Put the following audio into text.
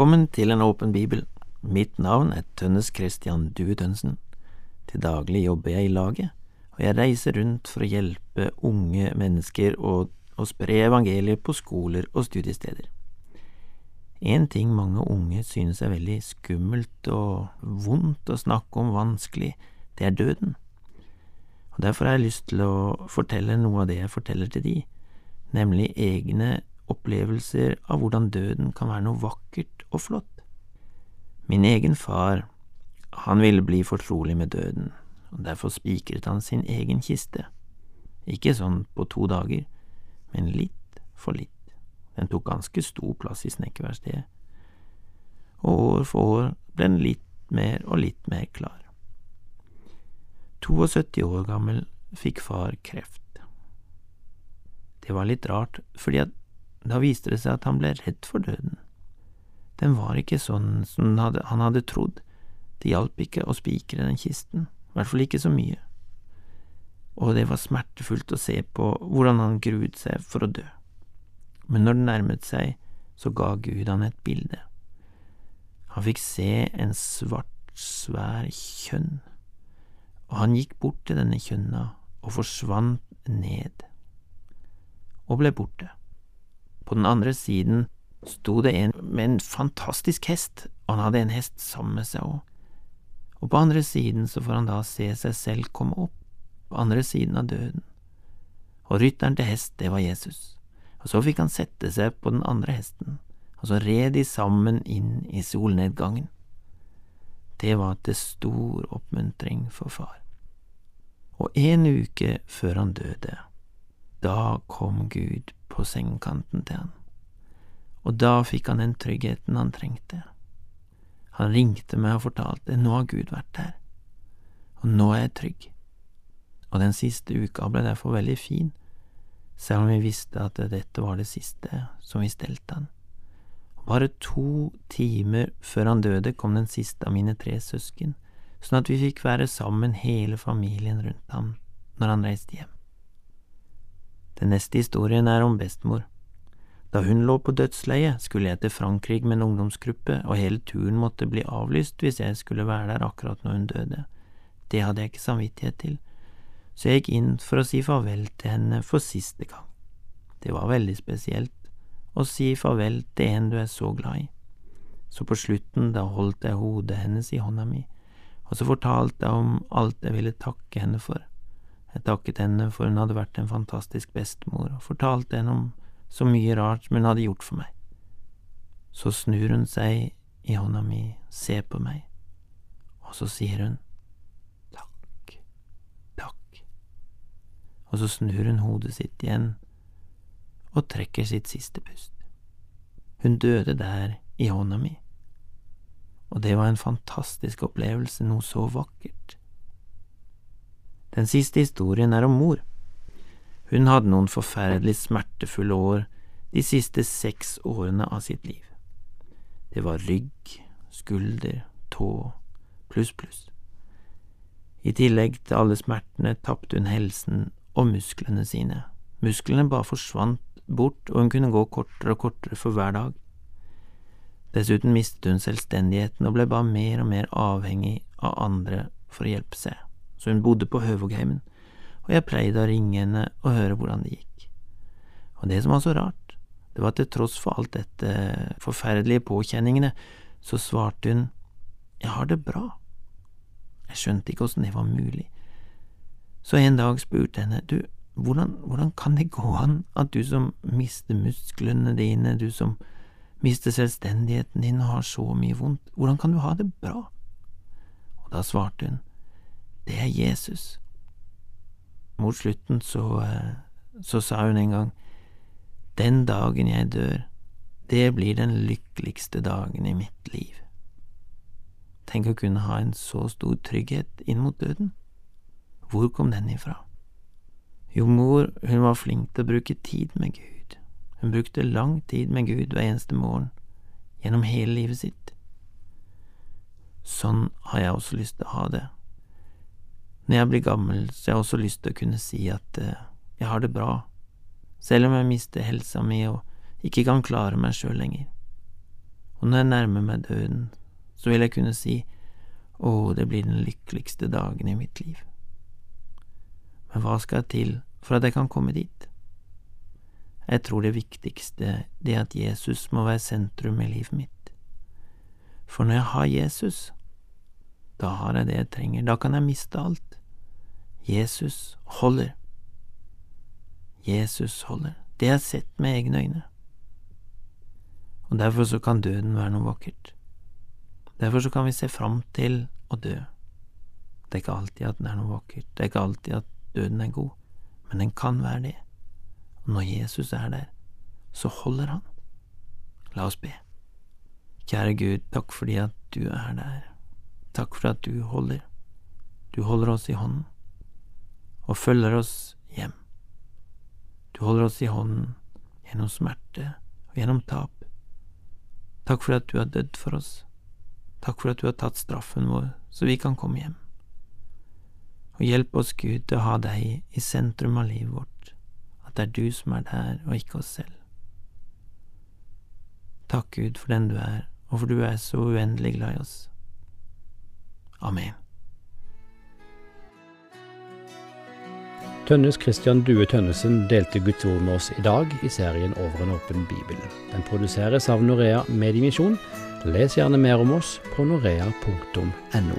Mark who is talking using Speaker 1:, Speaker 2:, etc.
Speaker 1: Velkommen til en åpen bibel. Mitt navn er Tønnes Christian Due Tønsen. Til daglig jobber jeg i laget, og jeg reiser rundt for å hjelpe unge mennesker og, og spre evangeliet på skoler og studiesteder. En ting mange unge synes er veldig skummelt og vondt å snakke om vanskelig, det er døden. Og Derfor har jeg lyst til å fortelle noe av det jeg forteller til de, nemlig egne opplevelser av hvordan døden kan være noe vakkert og flott. Min egen far, han ville bli fortrolig med døden, og derfor spikret han sin egen kiste. Ikke sånn på to dager, men litt for litt. Den tok ganske stor plass i snekkerverkstedet, og år for år ble den litt mer og litt mer klar. 72 år gammel fikk far kreft. Det var litt rart, fordi at da viste det seg at han ble redd for døden. Den var ikke sånn som han hadde trodd, det hjalp ikke å spikre den kisten, i hvert fall ikke så mye, og det var smertefullt å se på hvordan han gruet seg for å dø. Men når det nærmet seg, så ga Gud han et bilde. Han fikk se en svart, svær kjønn, og han gikk bort til denne kjønna og forsvant ned, og ble borte. På den andre siden sto det en med en fantastisk hest, og han hadde en hest sammen med seg òg. Og på andre siden så får han da se seg selv komme opp, på andre siden av døden. Og rytteren til hest, det var Jesus. Og så fikk han sette seg på den andre hesten, og så red de sammen inn i solnedgangen. Det var til stor oppmuntring for far. Og en uke før han døde, da kom Gud på sengekanten til han, og da fikk han den tryggheten han trengte. Han ringte meg og fortalte nå har Gud vært der, og nå er jeg trygg. Og den siste uka ble derfor veldig fin, selv om vi visste at dette var det siste som vi stelte han. Bare to timer før han døde kom den siste av mine tre søsken, sånn at vi fikk være sammen hele familien rundt ham når han reiste hjem. Den neste historien er om bestemor. Da hun lå på dødsleiet, skulle jeg til Frankrike med en ungdomsgruppe, og hele turen måtte bli avlyst hvis jeg skulle være der akkurat når hun døde. Det hadde jeg ikke samvittighet til, så jeg gikk inn for å si farvel til henne for siste gang. Det var veldig spesielt å si farvel til en du er så glad i. Så på slutten, da holdt jeg hodet hennes i hånda mi, og så fortalte jeg om alt jeg ville takke henne for. Jeg takket henne for hun hadde vært en fantastisk bestemor, og fortalte henne om så mye rart som hun hadde gjort for meg. Så snur hun seg i hånda mi, ser på meg, og så sier hun takk, takk, og så snur hun hodet sitt igjen og trekker sitt siste pust. Hun døde der i hånda mi, og det var en fantastisk opplevelse, noe så vakkert. Den siste historien er om mor. Hun hadde noen forferdelig smertefulle år de siste seks årene av sitt liv. Det var rygg, skulder, tå, pluss, pluss. I tillegg til alle smertene tapte hun helsen og musklene sine. Musklene bare forsvant bort, og hun kunne gå kortere og kortere for hver dag. Dessuten mistet hun selvstendigheten og ble bare mer og mer avhengig av andre for å hjelpe seg så hun bodde på Høvågheimen, og jeg pleide å ringe henne og høre hvordan det gikk. Og det som var så rart, det var at til tross for alt dette forferdelige påkjenningene, så svarte hun jeg har det bra. Jeg skjønte ikke åssen det var mulig. Så en dag spurte jeg henne, du, hvordan, hvordan kan det gå an at du som mister musklene dine, du som mister selvstendigheten din og har så mye vondt, hvordan kan du ha det bra? Og da svarte hun, det er Jesus. Mot slutten så, eh, så sa hun en gang, Den dagen jeg dør, det blir den lykkeligste dagen i mitt liv. Tenk å kunne ha en så stor trygghet inn mot døden. Hvor kom den ifra? Jo, mor, hun var flink til å bruke tid med Gud. Hun brukte lang tid med Gud hver eneste morgen, gjennom hele livet sitt. Sånn har jeg også lyst til å ha det. Når jeg blir gammel, så har jeg også lyst til å kunne si at eh, jeg har det bra, selv om jeg mister helsa mi og ikke kan klare meg sjøl lenger. og når jeg nærmer meg døden, så vil jeg kunne si å, det blir den lykkeligste dagen i mitt liv. Men hva skal til for at jeg kan komme dit? Jeg tror det viktigste det er at Jesus må være sentrum i livet mitt. For når jeg har Jesus, da har jeg det jeg trenger, da kan jeg miste alt. Jesus holder. Jesus holder. Det har jeg sett med egne øyne. Og derfor så kan døden være noe vakkert. Derfor så kan vi se fram til å dø. Det er ikke alltid at den er noe vakkert, det er ikke alltid at døden er god, men den kan være det. Og når Jesus er der, så holder han. La oss be. Kjære Gud, takk fordi at du er der. Takk for at du holder. Du holder oss i hånden og følger oss hjem. Du holder oss i hånden gjennom smerte og gjennom tap. Takk for at du har dødd for oss. Takk for at du har tatt straffen vår, så vi kan komme hjem. Og hjelp oss, Gud, til å ha deg i sentrum av livet vårt, at det er du som er der, og ikke oss selv. Takk, Gud, for den du er, og for du er så uendelig glad i oss. Amen.
Speaker 2: Tønnes Christian Due Tønnesen delte Guds ord med oss i dag i serien Over en åpen bibel. Den produseres av Norea Mediemisjon. Les gjerne mer om oss på norea.no.